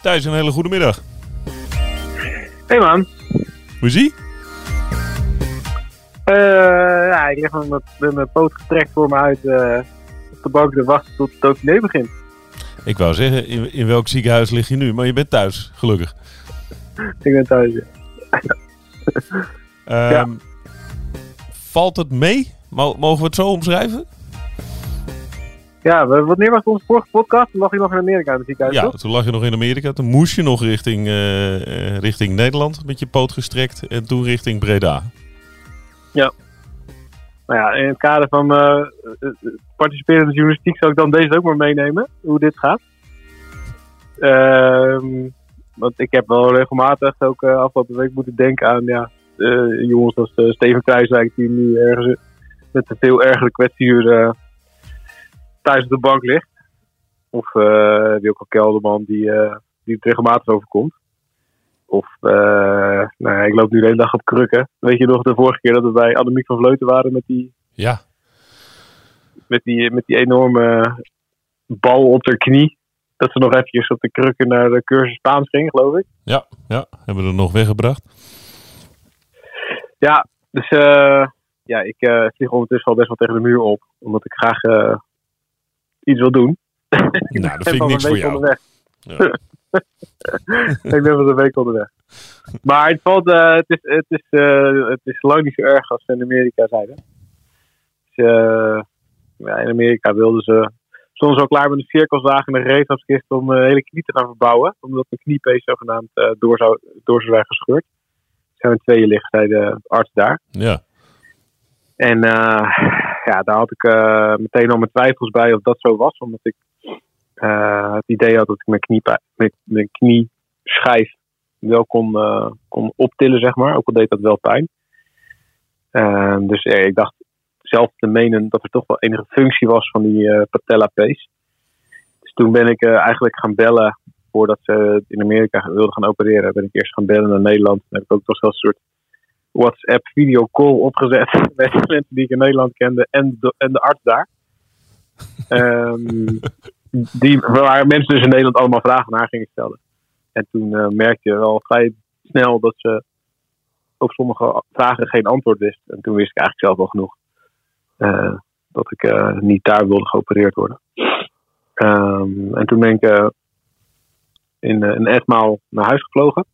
Thijs, een hele goede middag. Hey man. Hoe is ie? Eh, ja, ik lig met, mijn poot gestrekt voor me uit eh, op de bank te wachten tot het document begint. Ik wou zeggen, in, in welk ziekenhuis lig je nu? Maar je bent thuis, gelukkig. Ik ben thuis. ja. Ehm, Valt het mee? Mo- Mogen we het zo omschrijven? Ja, we- wanneer was onze vorige podcast? Toen lag je nog in Amerika ziekenhuis, Ja, toch? toen lag je nog in Amerika. Toen moest je nog richting, eh, eh, richting Nederland met je poot gestrekt. En toen richting Breda. Nou ja, in het kader van eh, participerende journalistiek zou ik dan deze ook maar meenemen, hoe dit gaat. Ehm, want ik heb wel regelmatig ook afgelopen week moeten denken aan ja, jongens als eh, Steven Kruiswijk die nu ergens met een veel ergere kwetsuur eh, thuis op de bank ligt. Of uh, Wilco Kelderman die, eh, die het regelmatig overkomt. Of, eh, nou ja, ik loop nu de hele dag op krukken. Weet je nog de vorige keer dat we bij Annemiek van Vleuten waren met die, Ja, met die, met die enorme bal op haar knie? Dat ze nog eventjes op de krukken naar de cursus Spaans ging, geloof ik. ja, ja. Hebben we er nog weggebracht. Ja, dus eh, ja, ik eh, vlieg ondertussen al best wel tegen de muur op. Omdat ik graag eh, iets wil doen. Nou, dat ben vind ik van niks voor week jou. onderweg. Ja. ik ben wel een week onderweg. Maar het, valt, het, is, het, is, het is lang niet zo erg als ze in Amerika zeiden. Dus, ja, in Amerika wilden ze soms al klaar met een cirkelzaag en een gereedschapskist om de hele knie te gaan verbouwen. Omdat mijn kniepees zogenaamd door, zou, door zou zijn gescheurd. Zijn tweeën liggen, zei de arts daar. ja. En eh, ja, daar had ik eh, meteen al mijn twijfels bij of dat zo was. Omdat ik eh, het idee had dat ik mijn, knie, mijn, mijn knieschijf wel kon, kon optillen, zeg maar. Ook al deed dat wel pijn. Dus eh, ik dacht zelf te menen dat er toch wel enige functie was van die patella pace. Dus toen ben ik eigenlijk gaan bellen voordat ze in Amerika wilden gaan opereren. Ben ik eerst gaan bellen naar Nederland. En heb ik ook toch wel een soort WhatsApp video call opgezet met mensen die ik in Nederland kende en de, en de arts daar. Ehm, die, waar mensen dus in Nederland allemaal vragen naar gingen stellen. En toen eh, merkte je wel vrij snel dat ze op sommige vragen geen antwoord wist. En toen wist ik eigenlijk zelf wel genoeg eh, dat ik eh, niet daar wilde geopereerd worden. Ehm, en toen ben ik in, eh, in etmaal naar huis gevlogen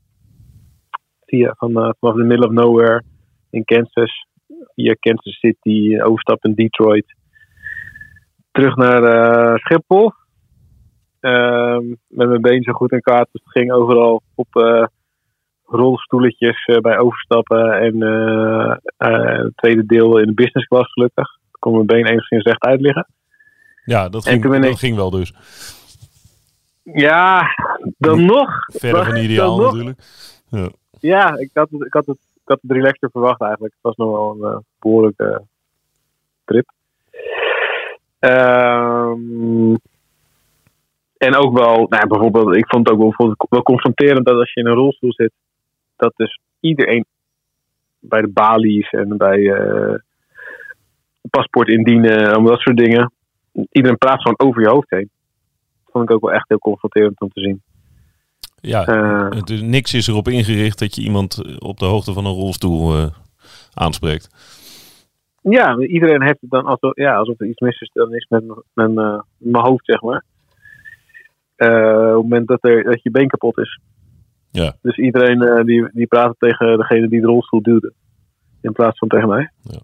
via, van, eh, vanaf de middle of nowhere in Kansas. Via Kansas City, overstap in Detroit. Terug naar eh, Schiphol. Ehm, met mijn been zo goed in kaart. Dus het ging overal op eh, rolstoeletjes eh, bij overstappen. En eh, eh, het tweede deel in de business class gelukkig. Kon mijn been enigszins recht uit liggen. ja dat, ging, dat ging wel dus. Ja, dan nog. Verder van ideaal natuurlijk. Ja. Ja, ik had, het, ik, had het, ik had het relaxter verwacht eigenlijk. Het was nog wel een eh, behoorlijke trip. Ehm, en ook wel, nou, ja, bijvoorbeeld, ik vond het ook wel, wel confronterend dat als je in een rolstoel zit, dat dus iedereen bij de balies en bij eh, paspoort indienen en dat soort dingen, iedereen praat gewoon over je hoofd heen. Vond ik ook wel echt heel confronterend om te zien. Ja, Eh, het is, niks is erop ingericht dat je iemand eh, op de hoogte van een rolstoel eh, aanspreekt. Ja, iedereen heeft het dan alsof, ja, alsof er iets mis is, dan is met, met mijn hoofd, zeg maar. Op het moment dat, er, dat je been kapot is. Ja. Dus iedereen die, die praat tegen degene die de rolstoel duwde. In plaats van tegen mij. Ja.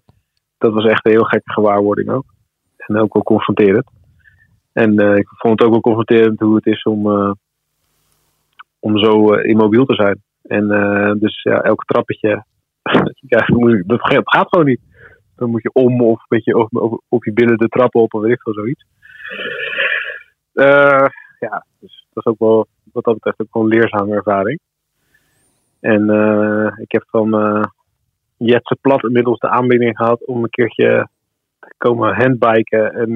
Dat was echt een heel gekke gewaarwording ook. En ook wel confronterend. En eh, ik vond het ook wel confronterend hoe het is om, eh, om zo eh, immobiel te zijn. En dus ja, elke trappetje. ja, dat gaat- gewoon niet. Dan moet je om of een beetje of je binnen de trappen op of weet ik zoiets. Ja, dus dat is ook wel wat dat betreft ook een leerzame ervaring. En ik heb van eh Jetse Plat inmiddels de aanbieding gehad om een keertje te komen handbiken en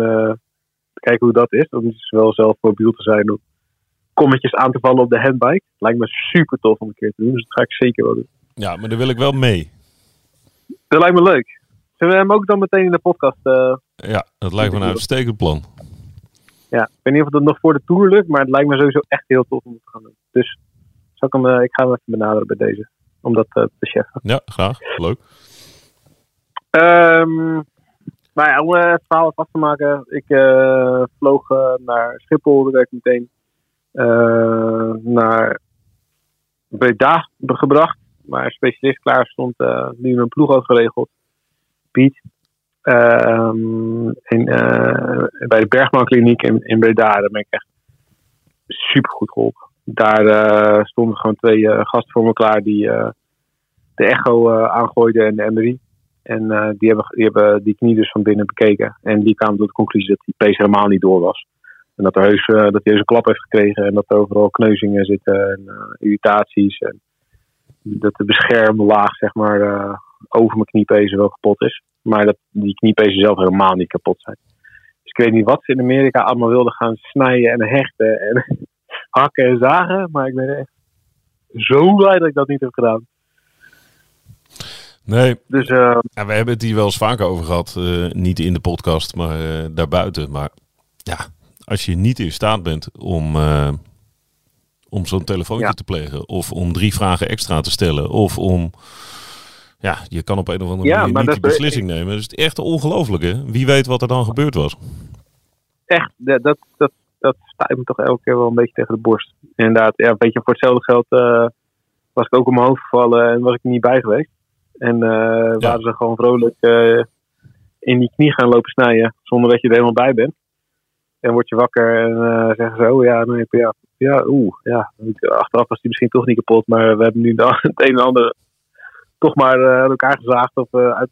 te kijken hoe dat is. Om dus wel zelf mobiel te zijn om kommetjes aan te vallen op de handbike. Lijkt me super tof om een keer te doen, dus dat ga ik zeker wel doen. Ja, maar daar wil ik wel mee. Dat lijkt me leuk. Zullen we hem ook dan meteen in de podcast? eh, Ja, dat lijkt me een uitstekend plan. ja, ik weet niet of dat nog voor de Tour lukt, maar het lijkt me sowieso echt heel tof om te gaan doen. Dus zal ik, hem, eh, ik ga hem even benaderen bij deze. Om dat eh, te cheffen. Ja, graag. Leuk. Ehm, maar om eh, het verhaal vast te maken. Ik eh, vloog eh, naar Schiphol. Daar werd ik meteen naar Breda gebracht. Waar een specialist klaar stond die mijn ploeg had geregeld. Piet. Ehm, in, bij de Bergman Kliniek in, in Breda. Daar ben ik echt super goed geholpen. Daar stonden gewoon twee eh, gasten voor me klaar die de echo aangooiden en de MRI. En eh, die, hebben, die hebben die knie dus van binnen bekeken. En die kwamen tot de conclusie dat die pees helemaal niet door was. En dat, er heus, eh, dat hij heus een klap heeft gekregen. En dat er overal kneuzingen zitten en eh, irritaties. En dat de beschermlaag zeg maar, over mijn kniepezen wel kapot is. Maar dat die kniepezen zelf helemaal niet kapot zijn. Dus ik weet niet wat ze in Amerika allemaal wilden gaan snijden en hechten. En hakken en zagen. Maar ik ben echt zo blij dat ik dat niet heb gedaan. Nee, Dus eh, ja, we hebben het hier wel eens vaker over gehad. eh, niet in de podcast, maar eh, daarbuiten. Maar ja, als je niet in staat bent om, om zo'n telefoontje Ja. te plegen. Of om drie vragen extra te stellen. Of om... Ja, je kan op een of andere Ja, manier niet die beslissing nemen. Dus het is echt ongelooflijk, hè? Wie weet wat er dan gebeurd was. echt, dat, dat, dat, dat stuit me toch elke keer wel een beetje tegen de borst. Inderdaad, ja, een beetje voor hetzelfde geld was ik ook om mijn hoofd gevallen en was ik er niet bij geweest. En eh, waren ze gewoon vrolijk eh, in die knie gaan lopen snijden, zonder dat je er helemaal bij bent. En word je wakker en eh, zeggen ze, oh ja, nee, ja, ja, oeh, ja. Achteraf was die misschien toch niet kapot, maar we hebben nu het een en ander toch maar uit elkaar gezaagd of uit,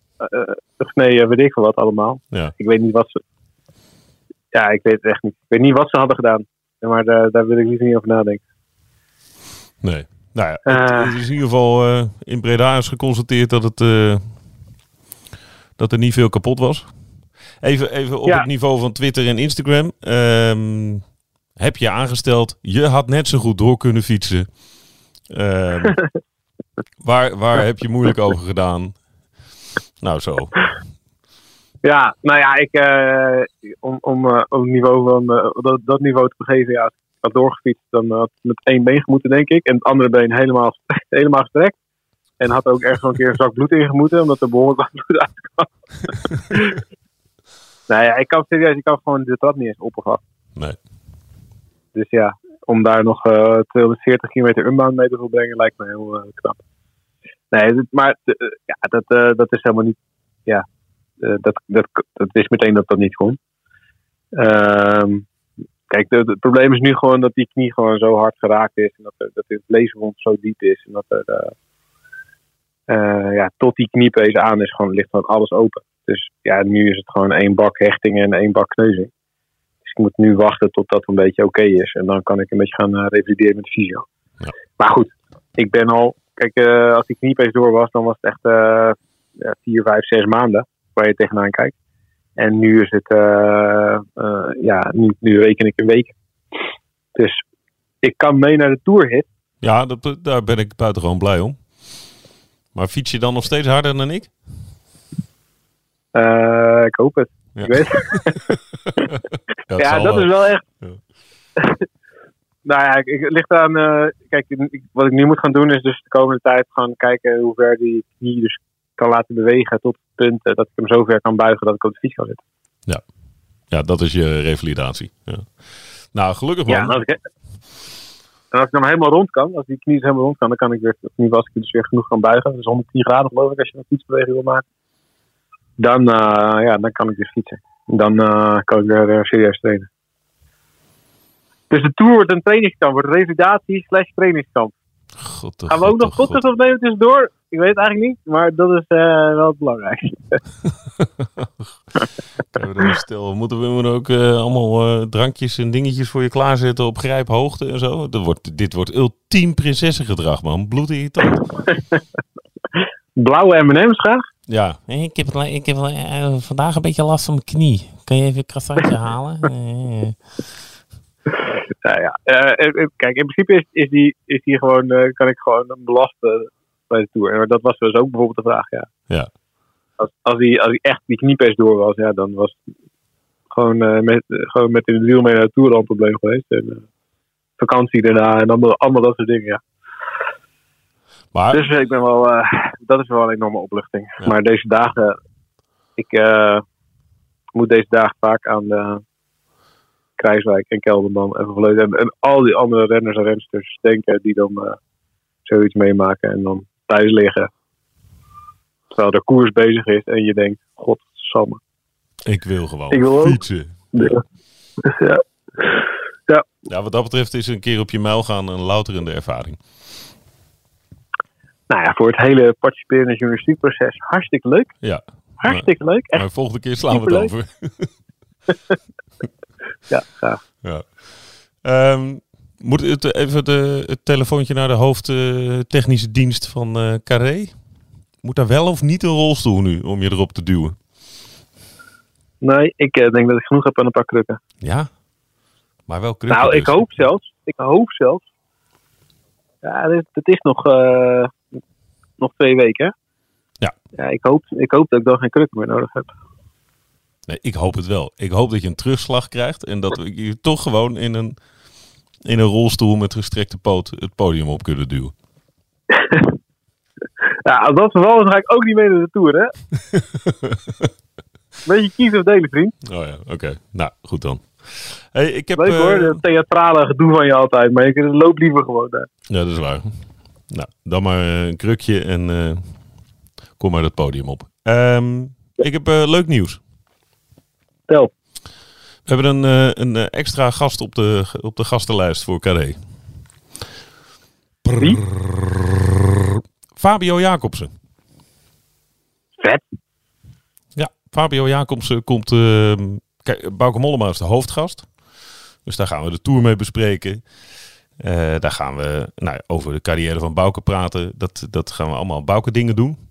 gesneden, weet ik veel wat allemaal. Ja. Ik weet niet wat ze, ja, ik weet het echt niet. Ik weet niet wat ze hadden gedaan. Maar daar, daar wil ik liever niet over nadenken. Nee. Nou ja, Eh. het, is in ieder geval eh, in Breda is geconstateerd dat, het, eh, dat er niet veel kapot was. Even, even op Ja. het niveau van Twitter en Instagram. Ehm, heb je aangesteld, je had net zo goed door kunnen fietsen. Ehm, waar, waar heb je moeilijk over gedaan? Nou, zo. Ja, nou ja, ik, eh, om, om, om het niveau van, dat, dat niveau te begeven, ja, had doorgefietst, dan had ik met één been gemoeten, denk ik. En het andere been helemaal, helemaal gestrekt. En had ook ergens een keer een zak bloed ingemoeten, omdat er behoorlijk wat bloed uitkwam. nou ja, ik kan serieus, ik kan gewoon de trap niet eens opgevat. Nee. Dus ja, om daar nog eh 240 kilometer unbound mee te volbrengen, lijkt me heel eh, knap. Nee, maar eh, ja, dat, dat is helemaal niet. Ja, dat, dat, dat is meteen dat dat niet kon. Ehm, kijk, het probleem is nu gewoon dat die knie gewoon zo hard geraakt is. En dat, er, dat het leeswond zo diep is. En dat er eh, eh, ja, tot die kniepees aan is, gewoon, ligt gewoon alles open. Dus ja, nu is het gewoon één bak hechting en één bak kneuzing. Dus ik moet nu wachten tot dat een beetje oké is. En dan kan ik een beetje gaan eh, revalideren met de fysio. Ja. Maar goed, ik ben al... Kijk, als die kniepees door was, dan was het echt ja, vier, vijf, zes maanden waar je tegenaan kijkt. En nu is het, eh, eh, ja, nu, nu reken ik een week. Dus ik kan mee naar de tourhit. Ja, dat, daar ben ik buitengewoon blij om. Maar fiets je dan nog steeds harder dan ik? Eh, ik hoop het. Ja. Ik weet Ja, het ja, zal dat wel. is wel echt. Ja. nou ja, ik, ligt aan. kijk, ik- wat ik nu moet gaan doen is dus de komende tijd gaan kijken hoe ver die knie dus kan laten bewegen tot het punt dat ik hem zo ver kan buigen dat ik op de fiets kan zitten. Ja, dat is je revalidatie. Ja. Nou, gelukkig man. Ja, en als, ik, en als ik dan helemaal rond kan, als die knie dus helemaal rond kan, dan kan ik weer, nu was ik dus weer genoeg gaan buigen. Dus 110 graden geloof ik als je een fietsbeweging wil maken. Dan, eh, ja, dan kan ik dus fietsen. Dan eh, kan ik weer eh, serieus trainen. Dus de Tour wordt een trainingskamp, wordt revalidatie slash trainingskamp. God, Gaan we ook nog podcast opnemen tussendoor? Ik weet het eigenlijk niet, maar dat is eh, wel het belangrijkste. We dan Stel, moeten we ook eh, allemaal eh, drankjes en dingetjes voor je klaarzetten op grijphoogte en zo? Dat wordt, dit wordt ultiem prinsessengedrag, man. Bloedirritant. Blauwe M&M's graag? Ja, Ik heb, het- ik heb vandaag een beetje last van mijn knie. Kan je even een croissantje halen? Ja, ja. Kijk, in principe is, is, die, is die gewoon, eh, kan ik gewoon belasten bij de Tour. Maar dat was dus ook bijvoorbeeld de vraag, ja. als, als, hij, als hij echt die kniepers door was, ja, dan was het gewoon, eh, met, gewoon met in het wiel mee naar de Tour al een probleem geweest. En, eh, vakantie daarna en allemaal, allemaal dat soort dingen, ja. Maar Dus ik ben wel, eh, dat is wel een enorme opluchting. Ja. Maar deze dagen, ik eh, moet deze dagen vaak aan de Kruiswijk en Kelderman en Vleuten en, en al die andere renners en rensters denken die dan eh, zoiets meemaken en dan thuis liggen. Terwijl er koers bezig is en je denkt, godsamme. ik wil gewoon Ik wil ook. fietsen. Ja. ja. Ja, wat dat betreft is een keer op je mijl gaan een louterende ervaring. Nou ja, voor het hele participerende journalistiekproces hartstikke leuk. Ja, Hartstikke leuk. Echt, maar volgende keer slaan we het over. ja, graag. Ja. Ehm, moet het even de, het telefoontje naar de hoofdtechnische dienst van eh Carré? Moet daar wel of niet een rolstoel nu om je erop te duwen? Nee, ik eh, denk dat ik genoeg heb aan een paar krukken. Ja, maar wel krukken Nou, ik dus. hoop zelfs. Ik hoop zelfs. Ja, dit- het is nog, eh, nog twee weken. hè? Ja. ja ik, hoop, ik hoop dat ik dan geen krukken meer nodig heb. Nee, ik hoop het wel. Ik hoop dat je een terugslag krijgt en dat we je toch gewoon in een, in een rolstoel met gestrekte poot het podium op kunnen duwen. Ja, als dat geval is, ga ik ook niet mee naar de Tour, hè? Beetje kiezen of delen, vriend. Oh ja, oké. Nou, goed dan. Hey, ik heb, Leuk eh, hoor, dat theatrale gedoe van je altijd. Maar je loopt liever gewoon daar. Ja, dat is waar. Nou, dan maar eh, een krukje en eh, kom maar dat podium op. Ehm, ik heb eh, leuk nieuws. Tel. We hebben een, eh, een eh, extra gast op de, op de gastenlijst voor Carré. Wie? Fabio Jacobsen. Vet. Ja, Fabio Jacobsen komt... ehm kijk, Bauke Mollema is de hoofdgast. Dus daar gaan we de Tour mee bespreken. Eh, daar gaan we nou, over de carrière van Bauke praten. Dat, dat gaan we allemaal Bauke dingen doen.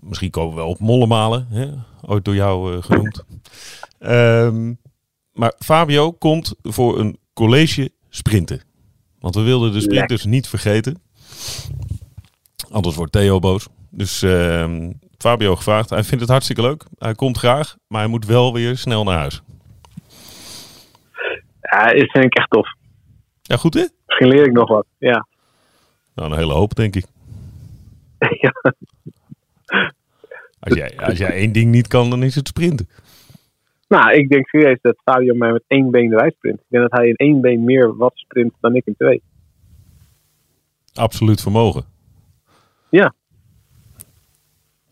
Misschien komen we wel op Mollemalen. Hè? Ooit door jou eh, genoemd. Ehm, maar Fabio komt voor een college sprinten. Want we wilden de sprinters niet vergeten. Anders wordt Theo boos. Dus ehm, Fabio gevraagd. Hij vindt het hartstikke leuk. Hij komt graag. Maar hij moet wel weer snel naar huis. Ja, dat vind ik echt tof. Ja, goed hè? Misschien leer ik nog wat. Ja. Nou, een hele hoop denk ik. ja. Als jij, als jij één ding niet kan, dan is het sprinten. Nou, ik denk serieus dat Fabio mij met één been eruit sprint. Ik denk dat hij in één been meer wat sprint dan ik in twee. Absoluut vermogen. Ja.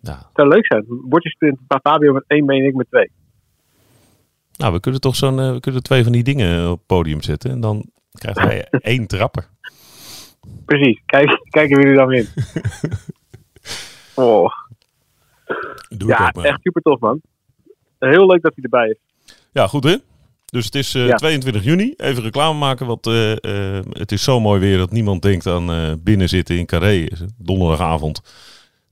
Ja. Het zou leuk zijn. Bordje sprint, maar Fabio met één been en ik met twee. Nou, we kunnen toch zo'n, eh, we kunnen twee van die dingen op het podium zetten. En dan krijgt hij één trapper. Precies. Kijk, kijken wie er dan wint. Oh, Doe ja, echt super tof man. Heel leuk dat hij erbij is. Ja, goed hè? Dus het is eh, Ja. 22 juni. Even reclame maken, want eh, eh, het is zo mooi weer dat niemand denkt aan eh binnen zitten in Carré. Donderdagavond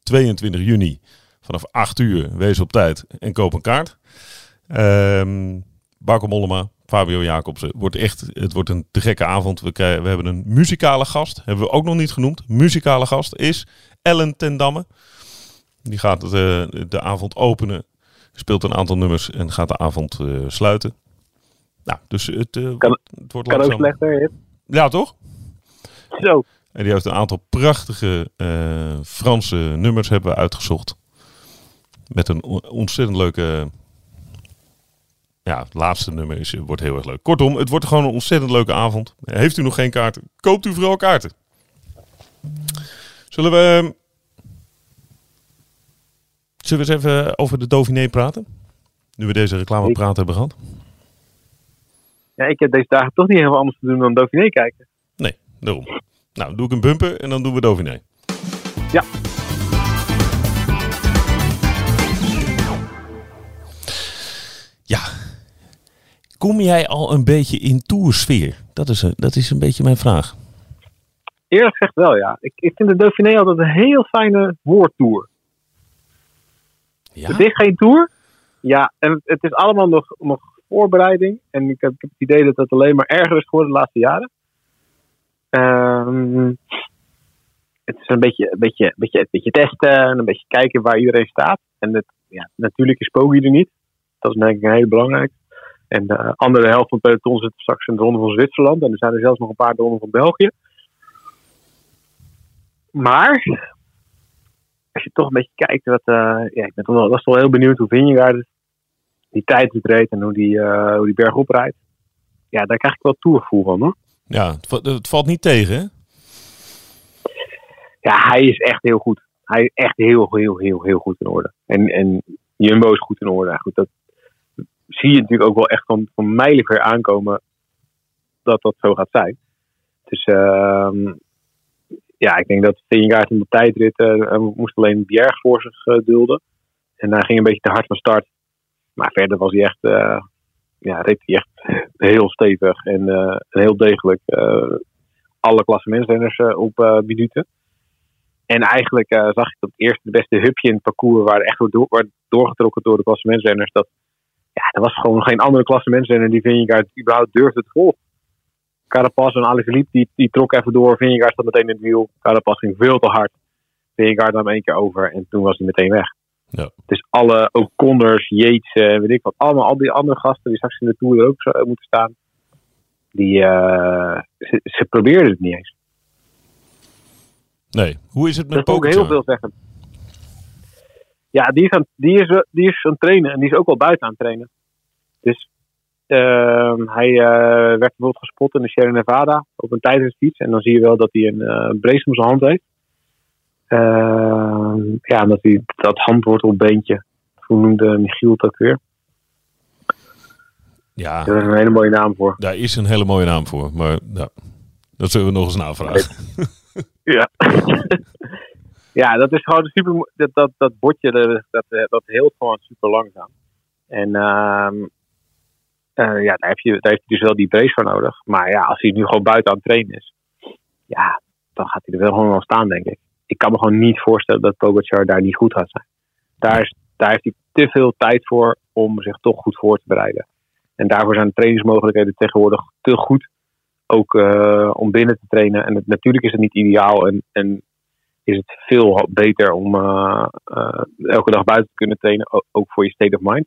22 juni vanaf 8 uur. Wees op tijd en koop een kaart. Ehm Bauke Mollema, Fabio Jacobsen. Wordt echt, het wordt een te gekke avond. We, krijgen, we hebben een muzikale gast. Hebben we ook nog niet genoemd. Muzikale gast is Ellen ten Damme. Die gaat het, eh, de avond openen. Speelt een aantal nummers en gaat de avond eh, sluiten. Nou, dus het, eh, Kan- het wordt Kan ook langzaam... slechter. hè? Ja, toch? Zo. En die heeft een aantal prachtige Franse nummers hebben we uitgezocht. Met een on- ontzettend leuke... Ja, het laatste nummer is, wordt heel erg leuk. Kortom, het wordt gewoon een ontzettend leuke avond. Heeft u nog geen kaarten? Koopt u vooral kaarten. Zullen we... Zullen we eens even over de Dauphiné praten? Nu we deze reclamepraat hebben gehad. Ja, ik heb deze dagen toch niet heel veel anders te doen dan Dauphiné kijken. Nee, daarom. Nou, doe ik een bumper en dan doen we Dauphiné. Ja. Ja. Kom jij al een beetje in toersfeer? Dat is, een, dat is een beetje mijn vraag. Eerlijk gezegd wel, ja. Ik, ik vind de Dauphiné altijd een heel fijne woordtour. Ja? Het is geen tour. Ja, en het is allemaal nog, nog voorbereiding. En ik heb, het idee dat het alleen maar erger is geworden de laatste jaren. Ehm, het is een beetje, een, beetje, een, beetje, een beetje testen en een beetje kijken waar iedereen staat. En het, ja, natuurlijk is Poggi er niet. Dat is denk ik een belangrijk. En de andere helft van het peloton zit straks in de ronde van Zwitserland. En er zijn er zelfs nog een paar de ronde van België. Maar toch een beetje kijkt, wat, uh, ja, ik ben toch wel, was toch wel heel benieuwd hoe Vingegaard die tijd reed en hoe die, uh, hoe die berg oprijdt. Ja, daar krijg ik wel toegevoel van hoor. Ja, het, het, valt niet tegen hè? Ja, hij is echt heel goed. Hij is echt heel, heel, heel, heel goed in orde. En, en Jumbo is goed in orde. Goed, dat zie je natuurlijk ook wel echt van, van mijlenver aankomen dat dat zo gaat zijn. Dus uh, ja, ik denk dat Vingegaard in de tijdrit uh, moest alleen Bjerg voor zich uh, dulden. En hij ging een beetje te hard van start. Maar verder was hij echt, ja, reed hij echt heel stevig en heel degelijk alle klassementsrenners op minuten. En eigenlijk zag ik dat het eerste de beste hupje in het parcours waar echt door, doorgetrokken door de klassementsrenners. Dat, ja, er was gewoon geen andere klassementsrenner die Vingegaard überhaupt durfde te volgen. Carapaz en Alaphilippe die, die trok even door. Vingegaard zat meteen in het wiel. Carapaz ging veel te hard. Vingegaard nam één keer over en toen was hij meteen weg. Ja. Dus alle O'Connors, Yates en weet ik wat. Allemaal al die andere gasten die straks in de Tour er ook zo moeten staan. Die, uh, ze, ze probeerden het niet eens. Nee, hoe is het met Dat is ook heel veel zeggen. Ja, die is, aan, die, is, die is aan het trainen en die is ook wel buiten aan het trainen. Dus hij uh, werd bijvoorbeeld gespot in de Sierra Nevada op een tijdritfiets. En dan zie je wel dat hij een uh, brace om zijn hand heeft. Uh, ja, dat hij dat handwortelbeentje. Hoe noemde Michiel het ook weer? Ja, Daar is een hele mooie naam voor. daar is een hele mooie naam voor. Maar ja, dat zullen we nog eens navragen. Ja. ja, dat is gewoon super. Dat, dat, dat botje, dat, dat, dat heelt gewoon super langzaam. En uh, uh, ja, daar, heb je, daar heeft hij dus wel die brace voor nodig. Maar ja, als hij nu gewoon buiten aan het trainen is, ja, dan gaat hij er wel gewoon wel staan, denk ik. Ik kan me gewoon niet voorstellen dat Pogacar daar niet goed gaat zijn. Daar, is, daar heeft hij te veel tijd voor om zich toch goed voor te bereiden. En daarvoor zijn de trainingsmogelijkheden tegenwoordig te goed. Ook uh, om binnen te trainen. En het, natuurlijk is het niet ideaal. En, en is het veel beter om uh, elke dag buiten te kunnen trainen. Ook voor je state of mind.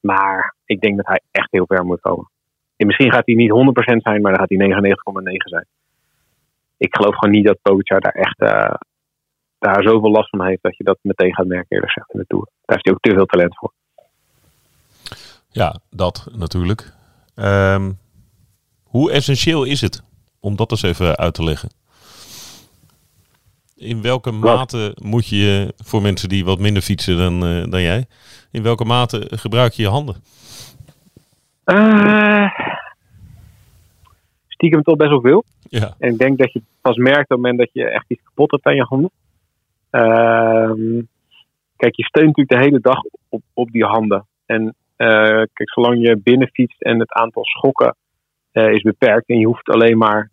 Maar ik denk dat hij echt heel ver moet komen. En misschien gaat hij niet 100% zijn, maar dan gaat hij 99,9 zijn. Ik geloof gewoon niet dat Pogacar daar echt uh, daar zoveel last van heeft dat je dat meteen gaat merken eerlijk gezegd in de Tour. Daar heeft hij ook te veel talent voor. Ja, dat natuurlijk. Um, hoe essentieel is het om dat eens even uit te leggen? In welke mate moet je, voor mensen die wat minder fietsen dan, uh, dan jij, in welke mate gebruik je je handen? Uh, stiekem toch best wel veel. Ja. En ik denk dat je pas merkt op het moment dat je echt iets kapot hebt aan je handen. Uh, kijk, je steunt natuurlijk de hele dag op, op die handen. En uh, kijk, zolang je binnen fietst en het aantal schokken is beperkt en je hoeft alleen maar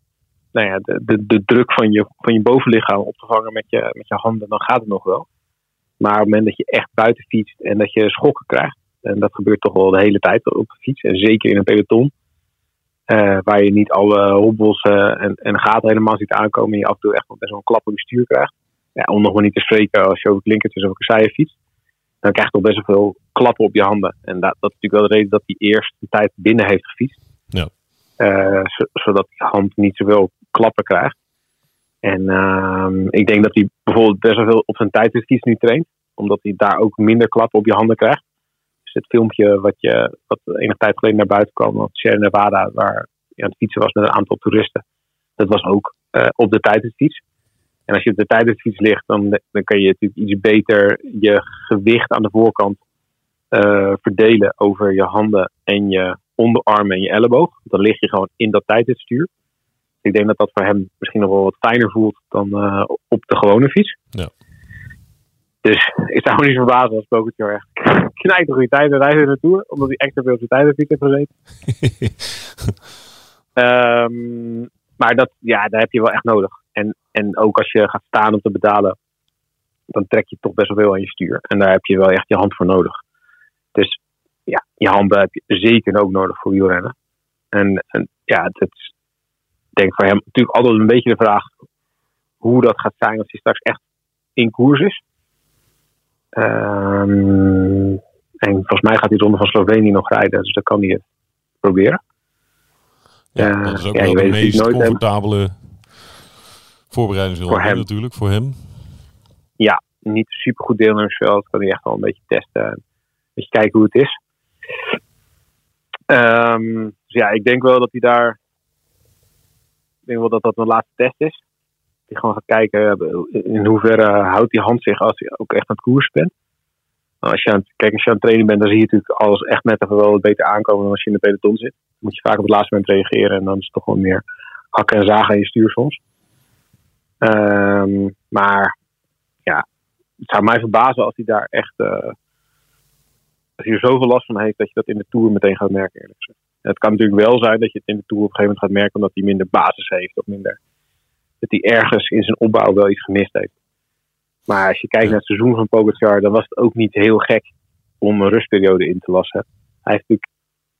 nou ja, de, de, de druk van je, van je bovenlichaam op te vangen met je, met je handen, dan gaat het nog wel. Maar op het moment dat je echt buiten fietst en dat je schokken krijgt, en dat gebeurt toch wel de hele tijd op de fiets, en zeker in een peloton, uh, waar je niet alle hobbels uh, en, en gaten helemaal ziet aankomen en je af en toe echt nog best wel een klap op je stuur krijgt. Ja, om nog maar niet te spreken als je over het linkertjes of kasseien fietst, dan krijg je toch best wel veel klappen op je handen. En dat, dat is natuurlijk wel de reden dat hij eerst een tijd binnen heeft gefietst. Uh, zodat die hand niet zoveel klappen krijgt. En uh, ik denk dat hij bijvoorbeeld best wel veel op zijn tijdritfiets nu traint. Omdat hij daar ook minder klappen op je handen krijgt. Dus het filmpje wat, je, wat enige tijd geleden naar buiten kwam op Sierra Nevada, waar je aan het fietsen was met een aantal toeristen. Dat was ook uh, op de tijdritfiets. En als je op de tijdritfiets ligt, dan, dan kan je natuurlijk iets beter je gewicht aan de voorkant uh, verdelen over je handen en je onderarmen en je elleboog. Dan lig je gewoon in dat tijdritstuur. Ik denk dat dat voor hem misschien nog wel wat fijner voelt dan uh, op de gewone fiets. Ja. Dus ik zou me niet verbazen als Pogacar echt knijt een goede tijd rijden in de Tour. Omdat hij extra veel zijn tijdritfiets heeft gezeten. um, maar dat, ja, daar heb je wel echt nodig. En, en ook als je gaat staan om te betalen, dan trek je toch best wel veel aan je stuur. En daar heb je wel echt je hand voor nodig. Ja, je handen heb je zeker ook nodig voor wielrennen. En, en ja, het is denk voor hem natuurlijk altijd een beetje de vraag hoe dat gaat zijn als hij straks echt in koers is. Ehm, en volgens mij gaat hij de ronde van Slovenië nog rijden, dus dan kan hij het proberen. Ja, Eh, dat is ook ja, wel de meest comfortabele voorbereidingsronde Voor hem. natuurlijk voor hem. Niet super goed deelnemersveld, kan hij echt wel een beetje testen. en Een beetje kijken hoe het is. Ehm, dus ja, ik denk wel dat hij daar. Ik denk wel dat dat een laatste test is. Hij gewoon gaat kijken in hoeverre houdt die hand zich als hij ook echt aan het koers bent. Nou, als je aan, kijk, als je aan het trainen bent, dan zie je natuurlijk alles echt net even wel beter aankomen dan als je in de peloton zit. Dan moet je vaak op het laatste moment reageren en dan is het toch wel meer hakken en zagen aan je stuur soms. Ehm, maar ja, het zou mij verbazen als hij daar echt. eh, als hij er zoveel last van heeft dat je dat in de tour meteen gaat merken. Eerlijk gezegd. Het kan natuurlijk wel zijn dat je het in de tour op een gegeven moment gaat merken omdat hij minder basis heeft of minder. Dat hij ergens in zijn opbouw wel iets gemist heeft. Maar als je kijkt naar het seizoen van Pogacar, dan was het ook niet heel gek om een rustperiode in te lassen. Hij heeft natuurlijk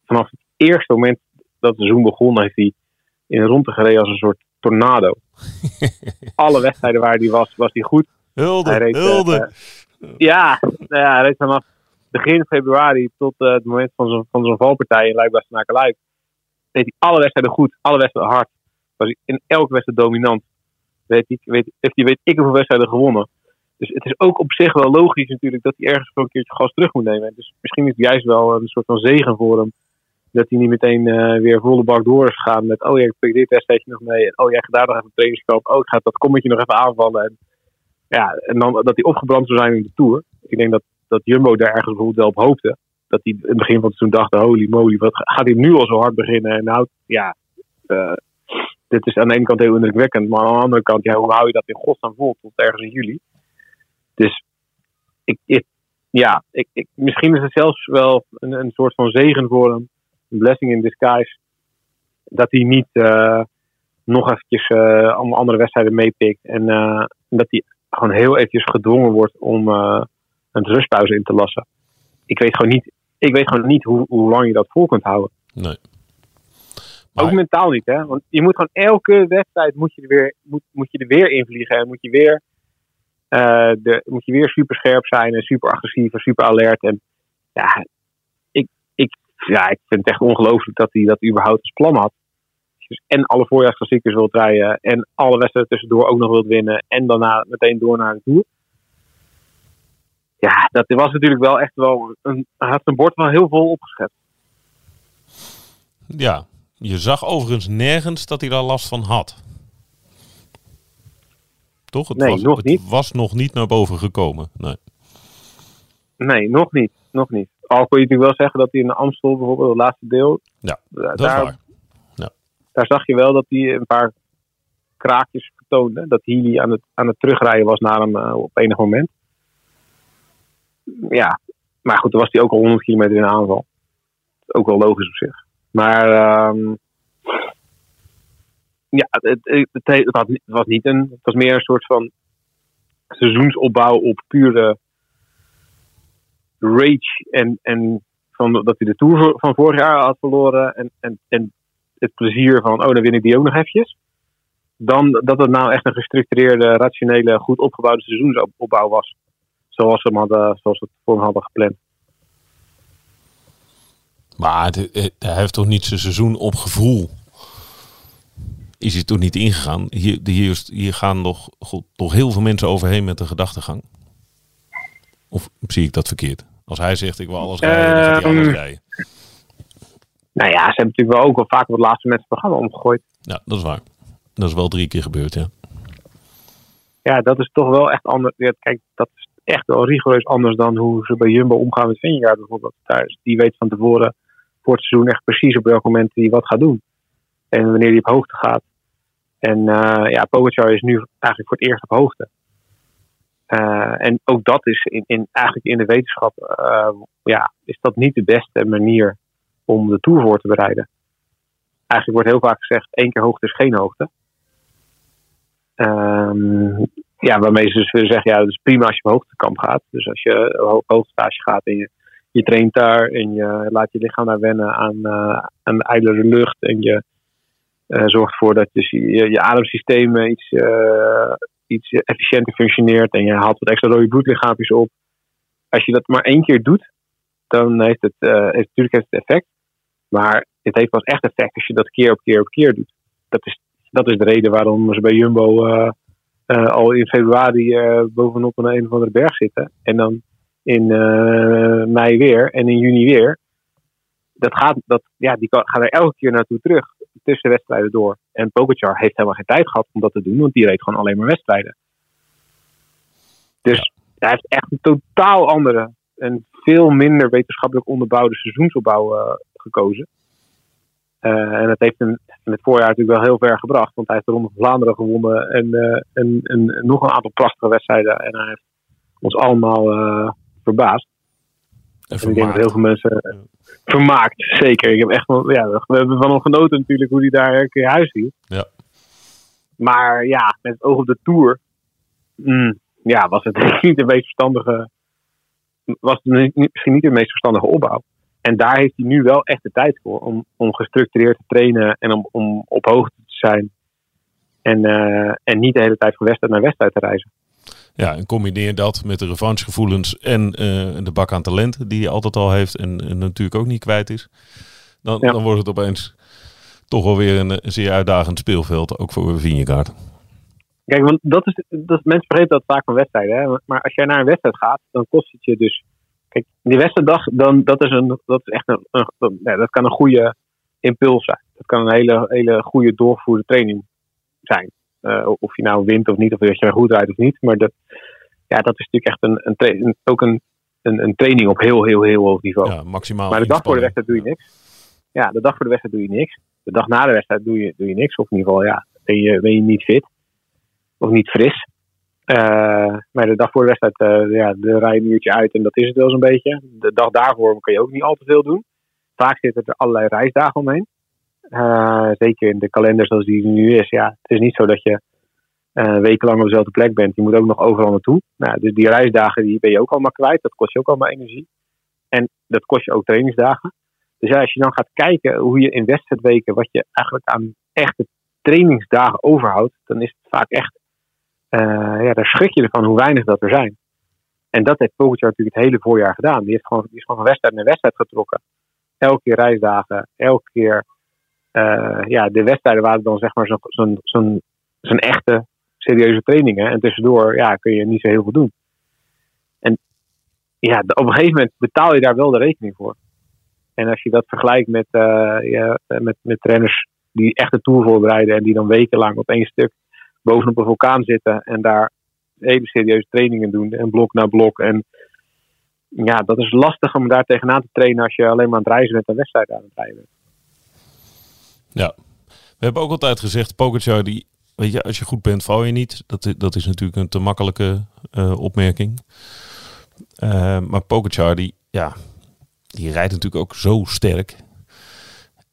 vanaf het eerste moment dat het seizoen begon, heeft hij in een ronde gereden als een soort tornado. Alle wedstrijden waar hij was, was hij goed. Hulde, Hij reed, eh, hulde. Ja, nou ja, hij reed vanaf begin februari tot eh, het moment van zo'n van zo'n valpartij in Luik naar Luik. Deed hij alle wedstrijden goed, alle wedstrijden hard. Was hij in elke wedstrijd dominant. Weet hij, weet, heeft hij weet ik hoeveel wedstrijden gewonnen. Dus het is ook op zich wel logisch natuurlijk dat hij ergens voor een keertje gas terug moet nemen. Dus misschien is het juist wel een soort van zegen voor hem. Dat hij niet meteen eh, weer volle bak door is gegaan met oh ja, ik pik dit wedstrijdje nog mee. En oh ja, ik daar nog even een trainingskamp. Oh, ik ga dat kommetje nog even aanvallen. En, ja, en dan dat hij opgebrand zou zijn in de Tour. Ik denk dat dat Jumbo daar ergens bijvoorbeeld wel op hoopte. Dat hij in het begin van het seizoen dacht, holy moly, wat gaat hij nu al zo hard beginnen? En nou, ja, eh, dit is aan de ene kant heel indrukwekkend. Maar aan de andere kant, ja, hoe hou je dat in godsnaam vol tot ergens in juli? Dus ik, ja, ik, misschien is het zelfs wel een, een soort van zegen voor hem. Een blessing in disguise. Dat hij niet eh, nog eventjes allemaal andere wedstrijden meepikt. En dat hij gewoon heel eventjes gedwongen wordt om een rustpauze in te lassen. Ik weet gewoon niet, ik weet gewoon niet hoe, hoe lang je dat vol kunt houden. Nee. Ook mentaal niet, hè? Want je moet gewoon elke wedstrijd moet je er weer, moet, moet je er weer invliegen en moet je weer, eh, de, moet je weer super scherp zijn en super agressief en super alert. En ja, ik, ik, ja, ik vind het echt ongelooflijk dat hij dat überhaupt als plan had. Dus en alle voorjaarsklassiekers wilt rijden en alle wedstrijden tussendoor ook nog wilt winnen en daarna meteen door naar de Tour. Ja, dat was natuurlijk wel echt wel, een, had zijn bord wel heel vol opgeschet. Ja, je zag overigens nergens dat hij daar last van had. Toch? Het, Nee, was, nog het niet. was nog niet naar boven gekomen. Nee. Nee, nog niet. Nog niet. Al kon je natuurlijk wel zeggen dat hij in de Amstel bijvoorbeeld, het laatste deel. Ja, is daar, waar. daar zag je wel dat hij een paar kraakjes vertoonde. Dat Healy aan het, aan het terugrijden was naar hem eh, op enig moment. Ja, maar goed, dan was hij ook al 100 kilometer in aanval. Ook wel logisch op zich. Maar ehm, ja, het, het, had het was niet een. Het was meer een soort van seizoensopbouw op pure rage en, en van dat hij de Tour van vorig jaar had verloren en, en, en het plezier van, oh, dan win ik die ook nog eventjes. Dan dat het nou echt een gestructureerde, rationele, goed opgebouwde seizoensopbouw was. Zoals ze hem hadden, zoals ze het voor hem hadden gepland. Maar hij heeft toch niet zijn seizoen op gevoel. Is hij toch niet ingegaan? Hier, hier, hier gaan nog, goed, toch heel veel mensen overheen met de gedachtegang. Of zie ik dat verkeerd? Als hij zegt ik wil alles rijden, dan gaat hij alles Ehm, rijden. Nou ja, ze hebben natuurlijk wel ook wel vaak op het laatste moment het programma omgegooid. Ja, dat is waar. Dat is wel drie keer gebeurd, ja. Ja, dat is toch wel echt anders. Ja, kijk, dat is echt wel rigoureus anders dan hoe ze bij Jumbo omgaan met Vingegaard bijvoorbeeld. Thuis. Die weet van tevoren voor het seizoen echt precies op welk moment hij wat gaat doen. En wanneer hij op hoogte gaat. En eh, ja, Pogacar is nu eigenlijk voor het eerst op hoogte. Eh, en ook dat is in, in, eigenlijk in de wetenschap, eh, ja, is dat niet de beste manier om de Tour voor te bereiden. Eigenlijk wordt heel vaak gezegd, één keer hoogte is geen hoogte. Ehm, ja, waarmee ze dus willen zeggen, ja, dat is prima als je op hoogtekamp gaat. Dus als je op hoogtestage gaat en je, je traint daar en je laat je lichaam daar wennen aan, eh aan de ijlere lucht en je Eh, zorgt ervoor dat dus je, je ademsysteem eh, iets, iets efficiënter functioneert en je haalt wat extra rode bloedlichaampjes op. Als je dat maar één keer doet, dan heeft het, natuurlijk heeft het effect. Maar het heeft pas echt effect als je dat keer op keer op keer doet. Dat is, dat is de reden waarom ze bij Jumbo al in februari eh, bovenop een, een of andere berg zitten. En dan in eh, mei weer en in juni weer. Dat gaat, dat, ja, die kan- gaan er elke keer naartoe terug. Tussen wedstrijden door. En Pogacar heeft helemaal geen tijd gehad om dat te doen. Want die reed gewoon alleen maar wedstrijden. Dus hij heeft echt een totaal andere en veel minder wetenschappelijk onderbouwde seizoensopbouw eh, gekozen. Eh, en dat heeft hem in het voorjaar natuurlijk wel heel ver gebracht. Want hij heeft de Ronde van Vlaanderen gewonnen. En, eh, en, en, nog een aantal prachtige wedstrijden. En hij heeft ons allemaal eh, verbaasd. En En ik denk dat heel veel mensen eh, vermaakt. Zeker. Ik heb echt ja, we hebben van hem genoten natuurlijk hoe hij daar een keer huis hield. Ja. Maar ja, met het oog op de Tour. mm, ja, was het niet de meest verstandige. Was het misschien niet de meest verstandige opbouw. En daar heeft hij nu wel echt de tijd voor. Om, om gestructureerd te trainen en om, om op hoogte te zijn. En, eh, en niet de hele tijd van wedstrijd naar wedstrijd te reizen. Ja, en combineer dat met de revanchegevoelens en eh, de bak aan talent die hij altijd al heeft en, en natuurlijk ook niet kwijt is. Dan, Ja. dan wordt het opeens toch wel weer een, een zeer uitdagend speelveld, ook voor Vingegaard. Kijk, want dat is, dat, mensen vergeten dat vaak van wedstrijden. Hè? Maar als jij naar een wedstrijd gaat, dan kost het je dus. Kijk, die wedstrijddag, dan, dat, is een, dat is echt een. ja, dat kan een goede impuls zijn. Dat kan een hele, hele goede doorgevoerde training zijn. Eh, of je nou wint of niet, of dat je er goed rijdt of niet. Maar dat, ja, dat is natuurlijk echt een, een, ook een, een, een training op heel, heel, heel hoog niveau. Ja, maximaal. Maar de dag voor de wedstrijd doe je niks. Ja, de dag voor de wedstrijd doe je niks. De dag na de wedstrijd doe je, doe je niks. Of in ieder geval, ja, ben je, ben je niet fit. Of niet fris. Eh, maar de dag voor de wedstrijd, eh, ja, de rij een uurtje uit en dat is het wel zo'n beetje. De dag daarvoor kan je ook niet al te veel doen. Vaak zitten er allerlei reisdagen omheen. Eh, zeker in de kalender zoals die nu is. Ja, het is niet zo dat je wekenlang op dezelfde plek bent. Je moet ook nog overal naartoe. Nou, dus die reisdagen die ben je ook allemaal kwijt. Dat kost je ook allemaal energie. En dat kost je ook trainingsdagen. Dus ja, als je dan gaat kijken hoe je in wedstrijdweken, wat je eigenlijk aan echte trainingsdagen overhoudt, dan is het vaak echt, ja, daar schrik je ervan hoe weinig dat er zijn. En dat heeft Pogacar natuurlijk het hele voorjaar gedaan. Die, heeft gewoon, die is gewoon van wedstrijd naar wedstrijd getrokken. Elke keer reisdagen, elke keer, eh, ja, de wedstrijden waren dan zeg maar zo'n zo'n zo'n echte, serieuze trainingen. En tussendoor, ja, kun je niet zo heel veel doen. En ja, op een gegeven moment betaal je daar wel de rekening voor. En als je dat vergelijkt met, eh, ja, met, met renners die echt de Tour voorbereiden en die dan wekenlang op één stuk bovenop een vulkaan zitten en daar hele serieuze trainingen doen en blok na blok. En ja, dat is lastig om daar tegenaan te trainen als je alleen maar aan het reizen bent en wedstrijden aan het rijden bent. Ja. We hebben ook altijd gezegd, Pogacar, die, weet je, als je goed bent, val je niet. Dat, dat is natuurlijk een te makkelijke eh, opmerking. Eh, maar Pogacar, die, ja, die rijdt natuurlijk ook zo sterk.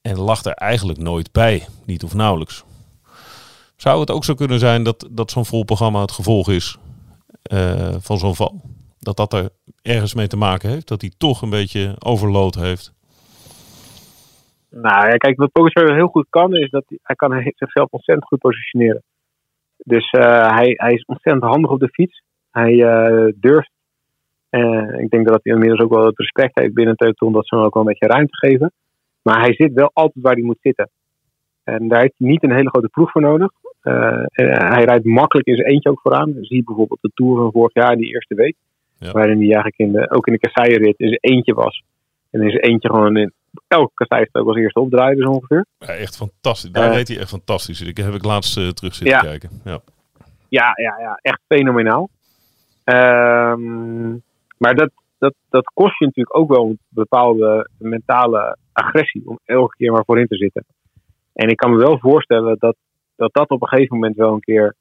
En lag er eigenlijk nooit bij. Niet of nauwelijks. Zou het ook zo kunnen zijn dat, dat zo'n vol programma het gevolg is eh, van zo'n val? Dat dat er ergens mee te maken heeft? Dat hij toch een beetje overload heeft? Nou ja, kijk, wat Pogacar heel goed kan, is dat hij, kan zichzelf ontzettend goed positioneren. Dus eh, hij, hij is ontzettend handig op de fiets. Hij eh, durft. Eh, ik denk dat hij inmiddels ook wel het respect heeft binnen het peloton dat ze hem ook wel een beetje ruimte geven. Maar hij zit wel altijd waar hij moet zitten. En daar heeft hij niet een hele grote ploeg voor nodig. Eh, hij rijdt makkelijk in zijn eentje ook vooraan. Zie je bijvoorbeeld de Tour van vorig jaar, die eerste week. Ja. Waarin hij eigenlijk in de, ook in de kasseienrit in zijn eentje was. En in zijn eentje gewoon in elke kassei ook als eerste opdraaien, dus ongeveer. Ja, echt fantastisch. Daar Eh. reed hij echt fantastisch. Ik heb ik laatst eh, terug zitten Ja. kijken. Ja. Ja, ja, ja echt fenomenaal. Ehm, maar dat, dat, dat kost je natuurlijk ook wel een bepaalde mentale agressie om elke keer maar voorin te zitten. En ik kan me wel voorstellen dat dat, dat op een gegeven moment wel een keer.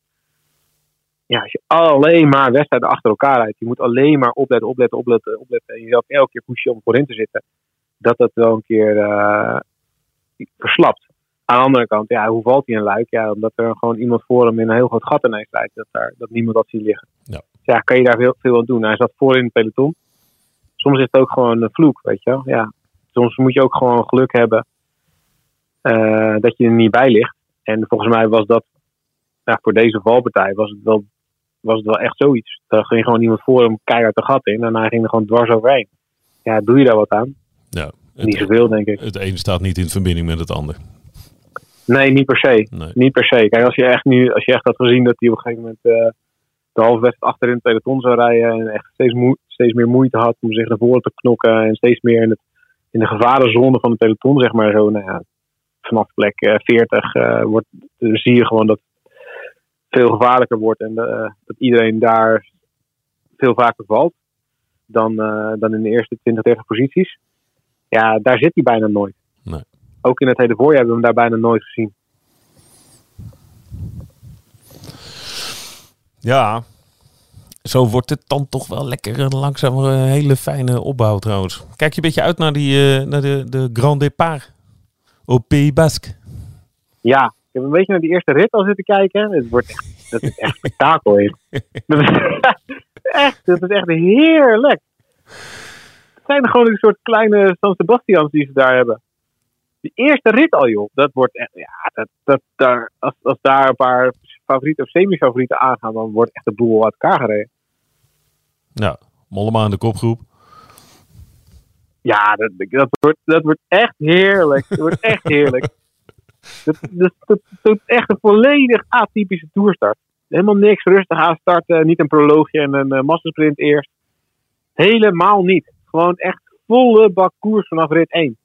Ja, als je alleen maar wedstrijden achter elkaar rijdt, je moet alleen maar opletten, opletten, opletten, opletten. En jezelf elke keer pushen om voorin te zitten. Dat dat wel een keer eh, verslapt. Aan de andere kant, ja, hoe valt hij in Luik? Ja, omdat er gewoon iemand voor hem in een heel groot gat ineens rijdt. Dat, daar, dat niemand dat ziet liggen. Ja. Dus ja, kan je daar veel, veel aan doen. Hij zat voor in het peloton. Soms is het ook gewoon een vloek, weet je wel. Ja. Soms moet je ook gewoon geluk hebben eh, dat je er niet bij ligt. En volgens mij was dat, ja, voor deze valpartij was het wel, was het wel echt zoiets. Er ging gewoon iemand voor hem keihard de gat in en hij ging er gewoon dwars overheen. Ja, doe je daar wat aan? Ja, Niet zoveel, denk ik. het een staat niet in verbinding met het ander. Nee, niet per se. Nee. Niet per se. Kijk, als je echt, nu, als je echt had gezien dat hij op een gegeven moment eh, de halve wedstrijd achterin het peloton zou rijden en echt steeds, moe- steeds meer moeite had om zich naar voren te knokken en steeds meer in, het, in de gevarenzone van het peloton, zeg maar zo, nou ja, vanaf plek eh, 40 eh, wordt, zie je gewoon dat het veel gevaarlijker wordt en eh, dat iedereen daar veel vaker valt dan, eh, dan in de eerste 20, 30 posities. Ja, daar zit hij bijna nooit. Nee. Ook in het hele voorjaar hebben we hem daar bijna nooit gezien. Ja, zo wordt het dan toch wel lekker een langzaam een hele fijne opbouw trouwens. Kijk je een beetje uit naar, die, eh, naar de, de Grand Départ op Pays Basque. Ja, ik heb een beetje naar die eerste rit al zitten kijken. Het wordt echt, dat is echt spektakel. Dat is echt, dat is echt heerlijk. Het zijn gewoon een soort kleine San Sebastians die ze daar hebben. Die eerste rit al, joh. Dat wordt echt, ja, dat, dat, daar, als, als daar een paar favorieten of semi-favorieten aangaan, dan wordt echt de boel uit elkaar gereden. Ja, Mollema in de kopgroep. Ja, dat, dat, wordt, dat wordt echt heerlijk. Dat wordt echt heerlijk. Dat, dat, dat, dat is echt een volledig atypische toerstart. Helemaal niks rustig aan starten. Niet een proloogje en een uh, massasprint eerst. Helemaal niet. Gewoon echt volle bak koers vanaf rit 1.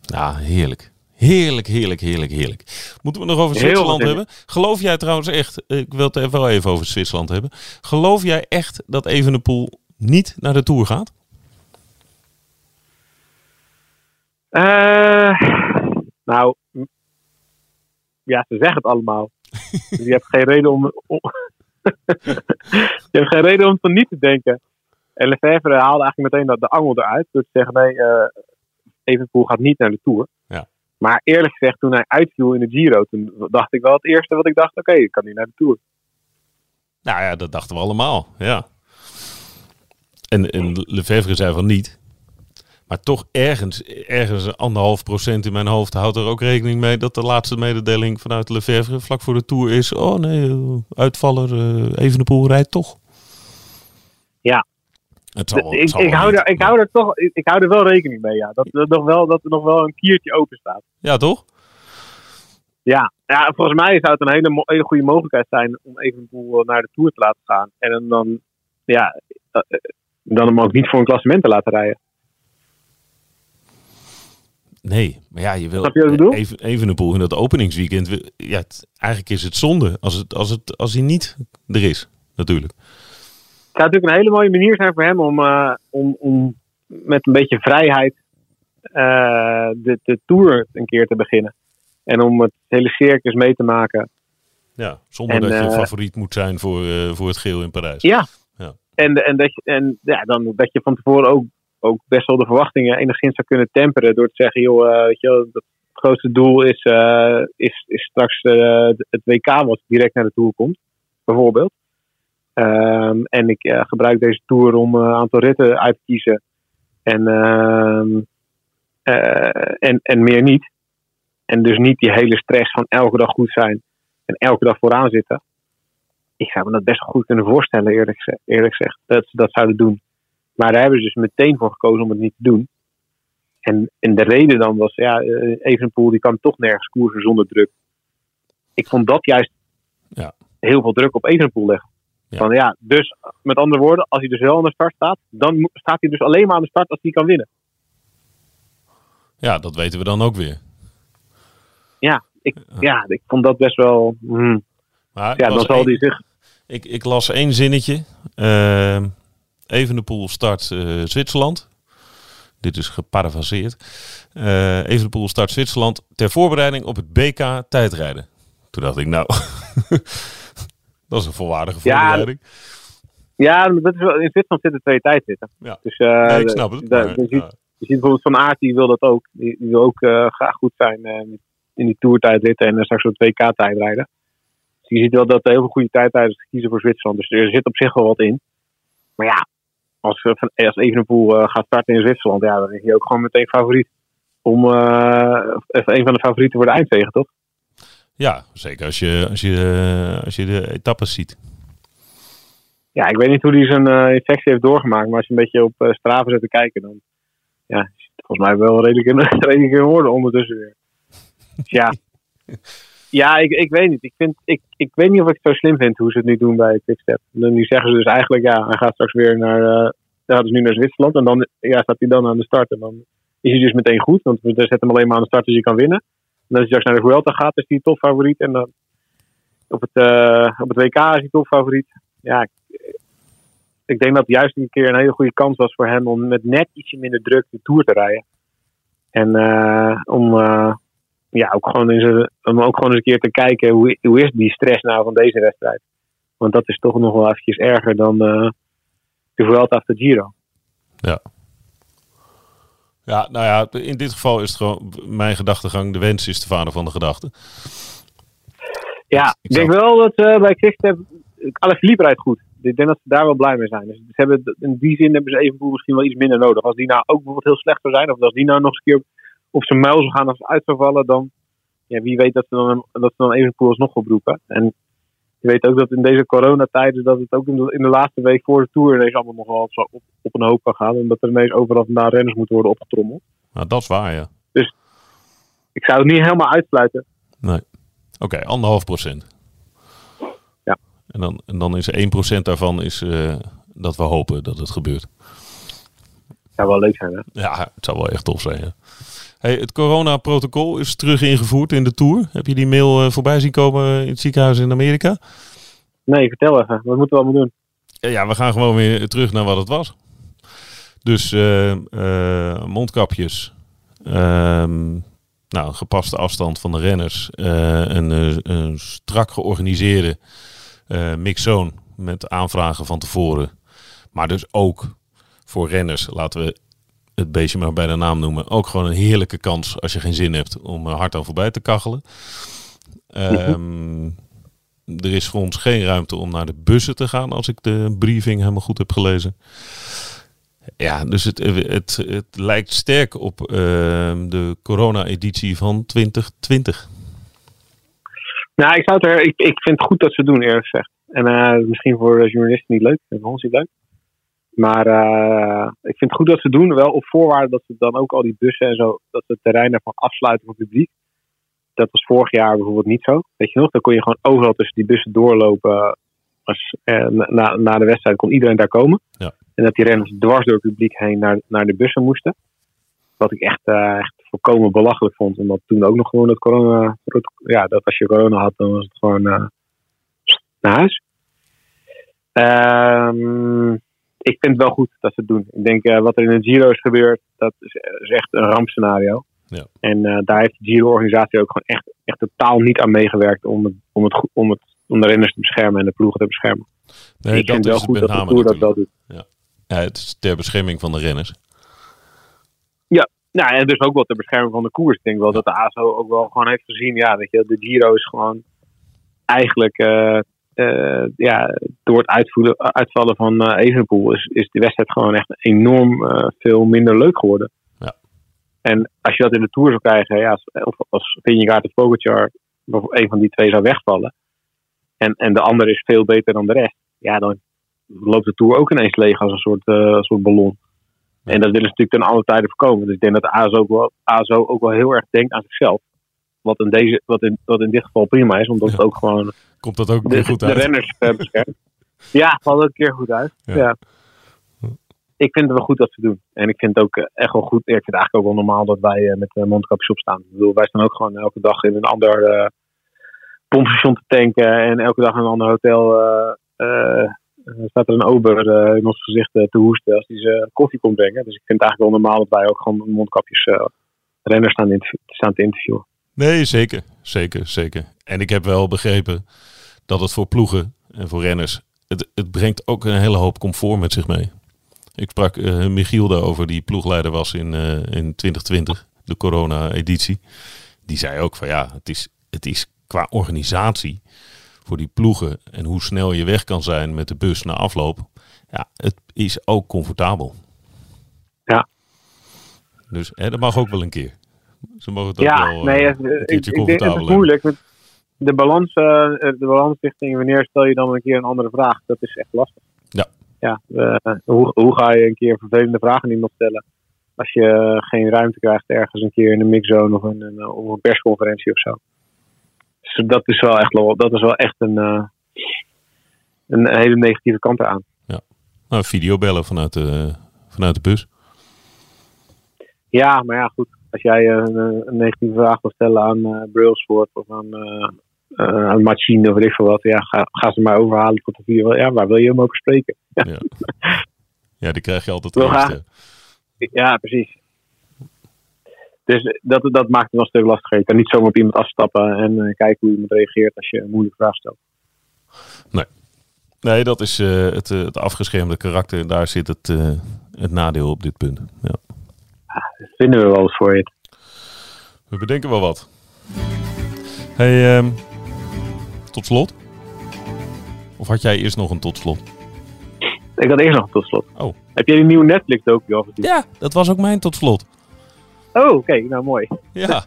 Ja, heerlijk. Heerlijk, heerlijk, heerlijk, heerlijk. Moeten we nog over Zwitserland hebben? Geloof jij trouwens echt, ik wil het wel even over Zwitserland hebben. Geloof jij echt dat Evenepoel niet naar de Tour gaat? Uh, nou, ja, ze zeggen het allemaal. dus je hebt geen reden om, om je hebt geen reden om het van niet te denken. En Lefebvre haalde eigenlijk meteen dat de angel eruit. Te zeggen, nee, eh Evenepoel gaat niet naar de Tour. Ja. Maar eerlijk gezegd, toen hij uitviel in de Giro, toen dacht ik wel het eerste wat ik dacht, oké, ik kan niet naar de Tour. Nou ja, dat dachten we allemaal, ja. En, en Lefebvre zei van niet. Maar toch ergens, ergens een anderhalf procent in mijn hoofd houdt er ook rekening mee dat de laatste mededeling vanuit Lefebvre vlak voor de Tour is. Oh nee, eh, uitvaller uh, Evenepoel rijdt toch. Ja. Het zal, wel- het ik, zal ik, wel hou niet, er, ik, hou er toch, ik, ik hou er wel rekening mee, ja. Dat, dat, nog wel, dat er nog wel een kiertje open staat. Ja, toch? Ja, ja, volgens mij zou het een hele, hele goede mogelijkheid zijn om Evenepoel naar de Tour te laten gaan. En dan, ja, eh, eh, dan hem ook niet voor een klassement te laten rijden. Nee, maar ja, je wil je bedoel? even, Evenepoel in dat openingsweekend. we- Ja, het- eigenlijk is het zonde als, het, als, het, als hij niet er is, natuurlijk. Het zou natuurlijk een hele mooie manier zijn voor hem om, eh, om, om met een beetje vrijheid eh, de, de Tour een keer te beginnen. En om het hele circus mee te maken. Ja, zonder En, dat je eh, favoriet moet zijn voor, voor het geel in Parijs. Ja. Ja. En, en, dat, je, en ja, dan, dat je van tevoren ook, ook best wel de verwachtingen enigszins zou kunnen temperen. Door te zeggen, joh, eh, weet je het grootste doel is, eh, is, is straks eh, het WK wat direct naar de Tour komt. Bijvoorbeeld. Ehm, en ik gebruik deze Tour om een aantal ritten uit te kiezen. En, ehm, eh, en, en meer niet. En dus niet die hele stress van elke dag goed zijn. En elke dag vooraan zitten ik zou me dat best goed kunnen voorstellen, eerlijk, eerlijk gezegd, dat ze dat zouden doen. Maar daar hebben ze dus meteen voor gekozen om het niet te doen. En, en de reden dan was, ja, eh, Evenepoel die kan toch nergens koersen zonder druk. Ik vond dat juist Ja. heel veel druk op Evenepoel leggen. Ja. Van ja, dus met andere woorden, als hij dus wel aan de start staat, dan staat hij dus alleen maar aan de start als hij kan winnen. Ja, dat weten we dan ook weer. Ja, ik, ja, ik vond dat best wel. hmm. Maar Ja, dan zal hij zich. ik, ik las één zinnetje. Ehm Evenepoel start eh, Zwitserland. Dit is geparafraseerd. Eh Evenepoel start Zwitserland ter voorbereiding op het BK tijdrijden. Toen dacht ik, nou, dat is een volwaardige voorbereiding. Ja, dat is wel, in Zwitserland zitten twee tijdritten. Ja. Dus, eh, Nee, ik snap het. maar, je ziet-. Je ziet bijvoorbeeld Van Aert, die wil dat ook. Die, die wil ook graag goed zijn in die toertijdritten en straks op 2K-tijd rijden. Dus je ziet wel dat er heel veel goede tijdrijders kiezen voor Zwitserland. Dus er zit op zich wel wat in. Maar ja, als, eh, van- als Evenepoel eh, gaat starten in Zwitserland, ja, dan is hij ook gewoon meteen favoriet. om eh, even een van de favorieten voor de eindzegen, toch? Ja, zeker als je, als je, als je de etappes ziet. Ja, ik weet niet hoe hij zijn eh, infectie heeft doorgemaakt, maar als je een beetje op uh, Strava zit te kijken, dan ja, volgens mij wel redelijk in, redelijk in orde ondertussen weer. Dus ja, ja ik, ik weet niet. Ik, vind, ik, ik weet niet of ik het zo slim vind hoe ze het nu doen bij Quickstep. Nu zeggen ze dus eigenlijk, ja, hij gaat straks weer naar, uh, ja, dus nu naar Zwitserland en dan ja, staat hij dan aan de start en dan is hij dus meteen goed, want we zetten hem alleen maar aan de start als hij kan winnen. En als hij straks naar de Vuelta gaat, is hij topfavoriet en dan op het, uh, op het WK is hij topfavoriet. Ja, ik, ik denk dat het juist een keer een hele goede kans was voor hem om met net ietsje minder druk de Tour te rijden. En uh, om, uh, ja, ook gewoon eens, om ook gewoon eens een keer te kijken hoe, hoe is die stress nou van deze wedstrijd. Want dat is toch nog wel eventjes erger dan uh, de Vuelta of de Giro. Ja. Ja, nou ja, in dit geval is het gewoon mijn gedachtegang. De wens is de vader van de gedachte. Ja, ik, denk wel dat uh, bij Quickstep Alaphilippe rijdt goed. Ik denk dat ze daar wel blij mee zijn. Dus ze hebben, in die zin hebben ze Evenpoel misschien wel iets minder nodig. Als die nou ook bijvoorbeeld heel slecht zou zijn, of als die nou nog eens een keer op zijn muil zou gaan of uit zou vallen, dan ja, wie weet dat ze dan, dat ze dan Evenpoel alsnog oproepen. En je weet ook dat in deze coronatijden dat het ook in de, in de laatste week voor de Tour ineens allemaal nog wel op, op, op een hoop kan gaan. En dat er ineens overal vandaan renners moeten worden opgetrommeld. Nou, dat is waar, ja. Dus ik zou het niet helemaal uitsluiten. Nee. Oké, okay, anderhalf procent. Ja. En dan, en dan is 1% daarvan is, uh, dat we hopen dat het gebeurt. Zou wel leuk zijn, hè? Ja, het zou wel echt tof zijn, ja. Hey, het coronaprotocol is terug ingevoerd in de Tour. Heb je die mail uh, voorbij zien komen in het ziekenhuis in Amerika? Nee, vertel even. Wat moeten we allemaal doen? Ja, we gaan gewoon weer terug naar wat het was. Dus uh, uh, mondkapjes, ehm, nou, gepaste afstand van de renners, een, een, strak georganiseerde mixzone met aanvragen van tevoren. Maar dus ook voor renners, laten we het beestje maar bij de naam noemen, ook gewoon een heerlijke kans als je geen zin hebt om hard aan voorbij te kachelen. Um, er is voor ons geen ruimte om naar de bussen te gaan als ik de briefing helemaal goed heb gelezen. Ja, dus het, het, het lijkt sterk op uh, de corona-editie van 2020. Nou, ik, zou het er, ik, ik vind het goed dat ze het doen, eerlijk gezegd. En uh, misschien voor journalisten niet leuk, voor ons niet leuk. Maar uh, ik vind het goed dat ze doen, wel op voorwaarde dat ze dan ook al die bussen en zo, dat ze het terrein ervan afsluiten voor het publiek. Dat was vorig jaar bijvoorbeeld niet zo. Weet je nog, dan kon je gewoon overal tussen die bussen doorlopen. Als, eh, na, na de wedstrijd kon iedereen daar komen. Ja. En dat die renners dwars door het publiek heen naar, naar de bussen moesten. Wat ik echt, uh, echt volkomen belachelijk vond. Omdat toen ook nog gewoon het corona. Ja, dat als je corona had, dan was het gewoon uh, naar huis. Um, ik vind het wel goed dat ze het doen. Ik denk uh, wat er in de Giro is gebeurd, dat is, is echt een rampscenario. Ja. En uh, daar heeft de Giro-organisatie ook gewoon echt, echt totaal niet aan meegewerkt om, het, om, het, om, het, om de renners te beschermen en de ploegen te beschermen. Nee, ik dat vind is wel goed dat de Tour dat wel doet. Ja, het is ter bescherming van de renners. Nou, en dus ook wel ter bescherming van de koers. Ik denk wel dat de ASO ook wel gewoon heeft gezien, ja, weet je, de Giro is gewoon eigenlijk uh, uh, ja, door het uitvoeren, uitvallen van uh, Evenepoel is, is de wedstrijd gewoon echt enorm veel minder leuk geworden. Ja. En als je dat in de Tour zou krijgen, ja, als, of als Vingegaard of Pogacar, een van die twee zou wegvallen, en, en de ander is veel beter dan de rest, ja, dan loopt de Tour ook ineens leeg als een soort, soort ballon. En dat willen ze natuurlijk ten alle tijden voorkomen. Dus ik denk dat de ASO ook wel, ASO ook wel heel erg denkt aan zichzelf. Wat in, deze, wat in, wat in dit geval prima is, omdat het ook gewoon Komt dat ook de, weer goed de uit? renners uh, beschermt. ja, valt ook een keer goed uit. Ja. Ik vind het wel goed dat ze doen. En ik vind het ook eh, echt wel goed. Ik vind het eigenlijk ook wel normaal dat wij eh, met de mondkapjes op staan. Ik bedoel, wij staan ook gewoon elke dag in een ander eh, pompstation te tanken. En elke dag in een ander hotel eh, eh, staat er een ober eh, in ons gezicht eh, te hoesten als hij zijn koffie komt brengen. Dus ik vind het eigenlijk wel normaal dat wij ook gewoon mondkapjes eh, renners staan, staan te interviewen. Nee, zeker. Zeker, zeker. En ik heb wel begrepen dat het voor ploegen en voor renners... Het, het brengt ook een hele hoop comfort met zich mee. Ik sprak eh, Michiel daarover, die ploegleider was in, eh, in 2020, de corona-editie. Die zei ook van ja, het is, het is qua organisatie voor die ploegen... en hoe snel je weg kan zijn met de bus na afloop... Ja, het is ook comfortabel. Ja. Dus hè, dat mag ook wel een keer. Ze mogen het ook Ja, wel nee, eh, het, een ik, ik denk het is moeilijk. De balans, eh, de balansrichting, wanneer stel je dan een keer een andere vraag? Dat is echt lastig. Ja. Ja, eh, hoe, hoe ga je een keer vervelende vraag aan iemand stellen? Als je eh, geen ruimte krijgt ergens een keer in een mixzone of een, een, of een persconferentie of zo. Dus dat is wel echt, dat is wel echt een, eh, een hele negatieve kant eraan. Nou, videobellen vanuit de, vanuit de bus. Ja, maar ja, goed. Als jij een, een negatieve vraag wil stellen aan eh Brailsford of aan, eh eh, aan Machine of weet ik veel wat, ja, ga, ga ze maar overhalen tot de video. Ja, waar wil je hem over spreken? Ja, ja die krijg je altijd Wel eerst. Ja, precies. Dus dat, dat maakt het wel een stuk lastiger. Je kan niet zomaar op iemand afstappen en eh, kijken hoe iemand reageert als je een moeilijke vraag stelt. Nee, dat is eh, het, eh, het afgeschermde karakter. Daar zit het, eh, het nadeel op dit punt. Ja. Vinden we wel eens voor je. We bedenken wel wat. Hey, ehm, tot slot? Of had jij eerst nog een tot slot? Ik had eerst nog tot slot. Oh. Heb jij die nieuwe Netflix docu al? Ja, dat was ook mijn tot slot. Oh, oké. nou, mooi. Ja.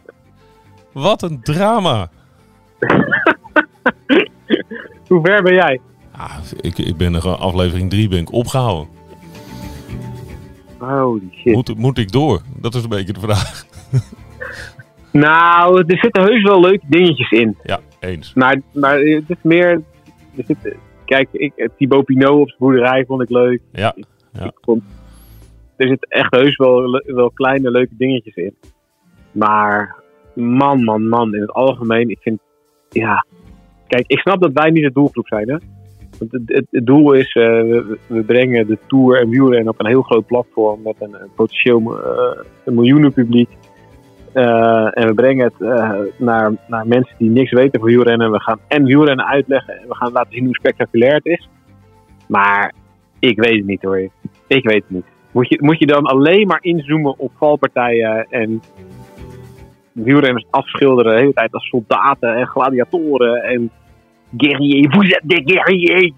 Wat een drama. Hoe ver ben jij? Ah, ik, ik ben er gewoon aflevering 3 ben ik opgehouden. Holy shit. Moet, moet ik door? Dat is een beetje de vraag. Nou, er zitten heus wel leuke dingetjes in. Ja, eens. Maar, maar het is meer. Er zit, kijk, ik, Thibaut Pinot op zijn boerderij vond ik leuk. Ja, Ik vond, er zitten echt heus wel, wel kleine leuke dingetjes in. Maar man, man, man, in het algemeen, ik vind. Ja. Kijk, ik snap dat wij niet de doelgroep zijn, hè? Het, doel is, eh, we, brengen de Tour en wielrennen op een heel groot platform met een, potentieel eh, een miljoenen publiek. Eh, en we brengen het naar, naar mensen die niks weten van wielrennen. We gaan en wielrennen uitleggen en we gaan laten zien hoe spectaculair het is. Maar ik weet het niet hoor. Ik weet het niet. Moet je, moet je dan alleen maar inzoomen op valpartijen en wielrenners afschilderen de hele tijd als soldaten en gladiatoren en guerrier, vous êtes des guerriers.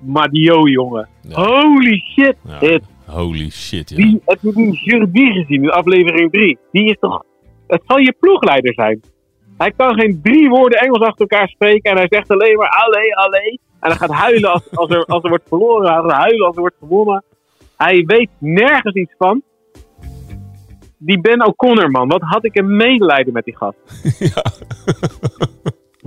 Madio, jongen. Ja. Holy shit. Ja. Dit. Holy shit, ja. Die, heb je die Jordi gezien in aflevering 3? Die is toch... Het zal je ploegleider zijn. Hij kan geen drie woorden Engels achter elkaar spreken en hij zegt alleen maar allee, allee. En hij gaat huilen als, als, er, als er wordt verloren. Hij gaat huilen als er wordt gewonnen. Hij weet nergens iets van. Die Ben O'Connor, man. Wat had ik een medelijden met die gast. Ja.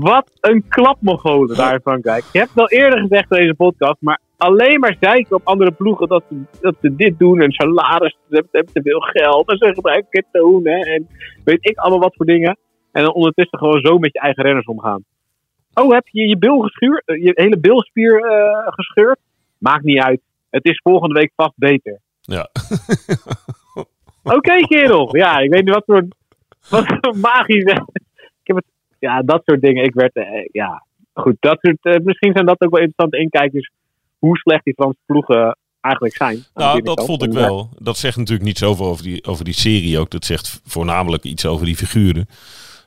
Wat een klapmogolen daar in Frankrijk. Je hebt het al eerder gezegd in deze podcast, maar alleen maar zeiken op andere ploegen dat ze, dat ze dit doen en salaris, ze hebben, te veel geld en ze gebruiken ketonen en weet ik allemaal wat voor dingen. En dan ondertussen gewoon zo met je eigen renners omgaan. Oh, heb je je bil geschuurd, eh, je hele bilspier eh, gescheurd? Maakt niet uit. Het is volgende week vast beter. Ja. Oké, kerel. Ja, ik weet niet wat voor, wat voor magisch. Ik heb het, ja, dat soort dingen. Ik werd, eh, ja, goed. Dat soort, eh, misschien zijn dat ook wel interessante inkijkers. Hoe slecht die Franse ploegen eigenlijk zijn. Nou, dat vond ik En, eh, wel. Dat zegt natuurlijk niet zoveel over die, over die serie ook. Dat zegt voornamelijk iets over die figuren.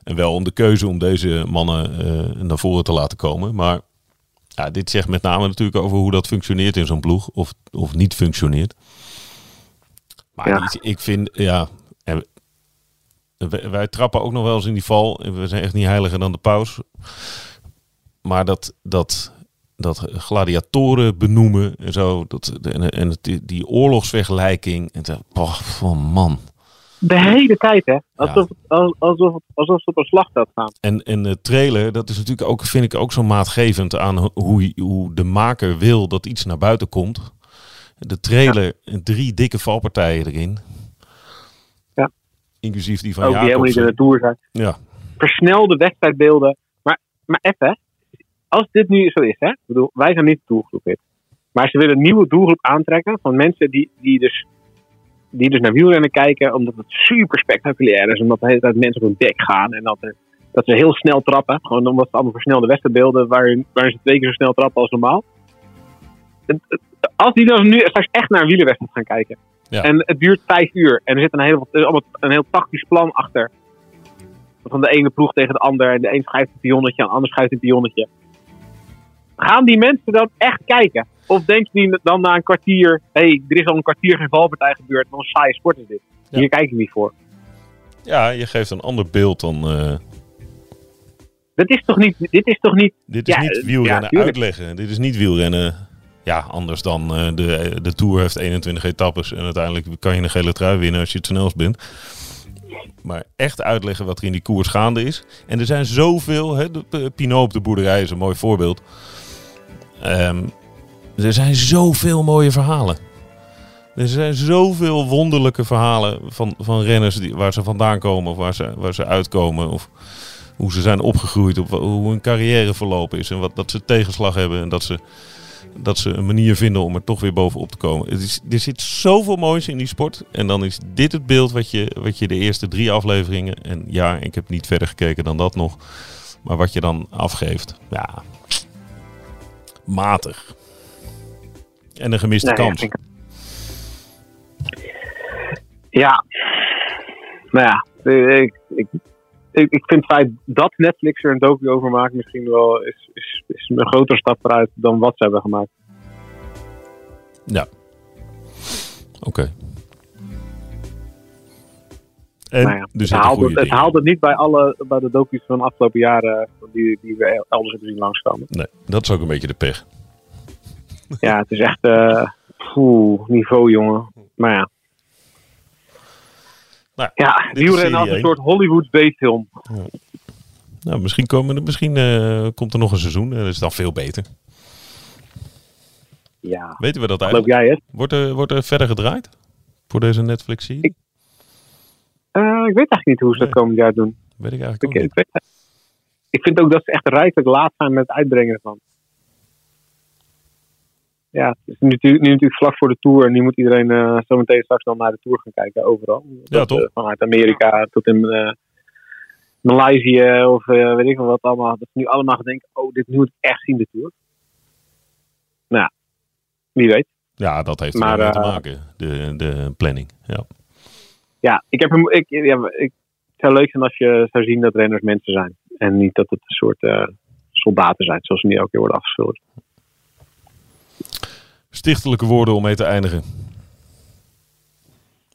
En wel om de keuze om deze mannen naar voren te laten komen. Maar ja, dit zegt met name natuurlijk over hoe dat functioneert in zo'n ploeg. Of, of niet functioneert. Maar Ja. ik vind, ja... en wij, trappen ook nog wel eens in die val. En We zijn echt niet heiliger dan de paus. Maar dat... dat dat gladiatoren benoemen en zo. Dat, en, en het- die, oorlogsvergelijking. En zo, oh, oh, man. De hele tijd, hè? Alsof, alsof, alsof ze op een slagveld staan. En, en de trailer, dat is natuurlijk ook, vind ik ook zo maatgevend aan ho- hoe, hoe de maker wil dat iets naar buiten komt. De trailer, drie dikke valpartijen erin. Inclusief die van Ook die helemaal niet in de Tour zijn. Ja, Versnelde wedstrijdbeelden. Maar, maar even. Als dit nu zo is, hè. Ik bedoel, wij zijn niet de doelgroep dit. Maar ze willen een nieuwe doelgroep aantrekken van mensen die, die dus die dus naar wielrennen kijken omdat het super spectaculair is. Omdat de hele tijd mensen op hun bek gaan. En dat, er, dat ze heel snel trappen. Gewoon omdat het allemaal versnelde wedstrijdbeelden waarin, waarin ze twee keer zo snel trappen als normaal. Als die dan nu straks echt naar een wielerwedstrijd gaan kijken. Ja. En het duurt vijf uur. En er zit een heel, een heel tactisch plan achter. Van de ene ploeg tegen de ander. En de een schuift een pionnetje en de ander schuift een pionnetje. Gaan die mensen dan echt kijken? Of denken die dan na een kwartier... Hé, hey, er is al een kwartier geen valpartij gebeurd. Wat een saaie sport is dit. Ja. Hier kijk ik niet voor. Ja, je geeft een ander beeld dan... eh, Dit is toch niet... Dit is toch niet dit is Ja, niet eh, wielrennen uitleggen. Dit is niet wielrennen... Ja, anders dan eh, de, de Tour heeft 21 etappes. En uiteindelijk kan je een gele trui winnen als je het snelst bent. Maar echt uitleggen wat er in die koers gaande is. En er zijn zoveel... Hè, de, Pinot op de boerderij is een mooi voorbeeld. Ehm, er zijn zoveel mooie verhalen. Er zijn zoveel wonderlijke verhalen van, van renners die, waar ze vandaan komen of waar ze, waar ze uitkomen. Of hoe ze zijn opgegroeid, of hoe hun carrière verlopen is. En wat, dat ze tegenslag hebben en dat ze, dat ze een manier vinden om er toch weer bovenop te komen. Het is, er zit zoveel moois in die sport. En dan is dit het beeld wat je, wat je de eerste drie afleveringen... En ja, ik heb niet verder gekeken dan dat nog. Maar wat je dan afgeeft, ja, matig. En een gemiste ja, kans. ik- Ja. Nou ja, ik, ik, ik, ik vind het feit dat Netflix er een docu over maakt misschien wel is, is, is een grotere stap vooruit dan wat ze hebben gemaakt. Ja. Oké. En Nou ja, er het, haalde, het haalde niet bij alle bij de docu's van de afgelopen jaren die, die we elders hebben zien langskomen. Nee, dat is ook een beetje de pech. Ja, het is echt eh poeh, niveau jongen. Maar ja. Nou, ja, wielrennen als een soort Hollywood B-film. Nou, misschien, komen, er- misschien eh, komt er nog een seizoen en dat is dan veel beter. Ja, Weten we dat eigenlijk? jij het? Wordt er, wordt er verder gedraaid? Voor deze Netflix-serie? Ik- Eh, ik weet eigenlijk niet hoe ze dat komend jaar doen. Weet ik eigenlijk Ik, ook niet. ik vind ook dat ze echt rijkelijk laat zijn met het uitbrengen ervan. Ja, het is nu, natuurlijk- nu natuurlijk vlak voor de Tour. En nu moet iedereen eh zo meteen straks dan naar de Tour gaan kijken, overal. Dat, toch? eh, vanuit Amerika tot in eh Maleisië of weet ik wel wat allemaal. Dat ze nu allemaal gaan denken, oh, dit moet ik echt zien, de Tour. Nou, ja, wie weet. Ja, dat heeft er Maar, wel mee te maken. De, de planning. Ja. Ja, ik heb hem, ik, ja, ik, het zou leuk zijn als je zou zien dat renners mensen zijn. En niet dat het een soort soldaten zijn, zoals ze nu elke keer worden afgeschilderd. Stichtelijke woorden om mee te eindigen.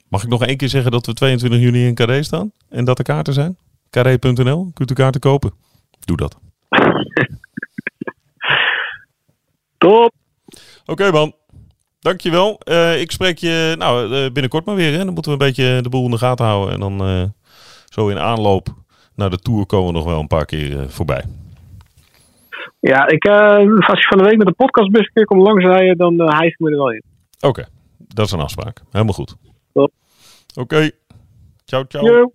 Mag ik nog één keer zeggen dat we 22 juni in Carré staan? En dat er kaarten zijn? Carré.nl, kunt u kaarten kopen? Doe dat. Top! Oké man, dankjewel. Eh ik spreek je nou, eh, binnenkort maar weer. Hè? Dan moeten we een beetje de boel in de gaten houden. En dan eh, zo in aanloop naar de Tour komen we nog wel een paar keer voorbij. Ja, ik, eh, als je van de week met de podcastbus een keer komt langsrijden, dan uh, hijs ik me er wel in. Oké, dat is een afspraak. Helemaal goed. Top. Oké, ciao ciao. Yo.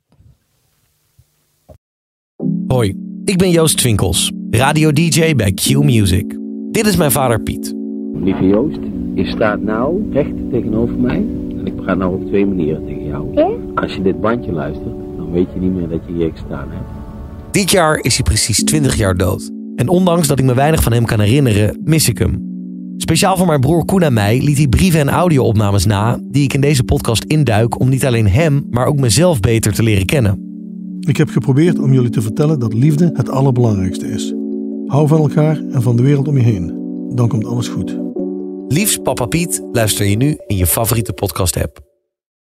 Hoi, ik ben Joost Twinkels, radio-dj bij Q Music. Dit is mijn vader Piet. Lieve Joost, je staat nou recht tegenover mij. En ik praat nou op twee manieren tegen jou. Als je dit bandje luistert, dan weet je niet meer dat je hier gestaan hebt. Dit jaar is hij precies 20 jaar dood. En ondanks dat ik me weinig van hem kan herinneren, mis ik hem. Speciaal voor mijn broer Koen en mij liet hij brieven en audio-opnames na... die ik in deze podcast induik om niet alleen hem, maar ook mezelf beter te leren kennen. Ik heb geprobeerd om jullie te vertellen dat liefde het allerbelangrijkste is. Hou van elkaar en van de wereld om je heen. Dan komt alles goed. Liefst Papa Piet luister je nu in je favoriete podcast-app.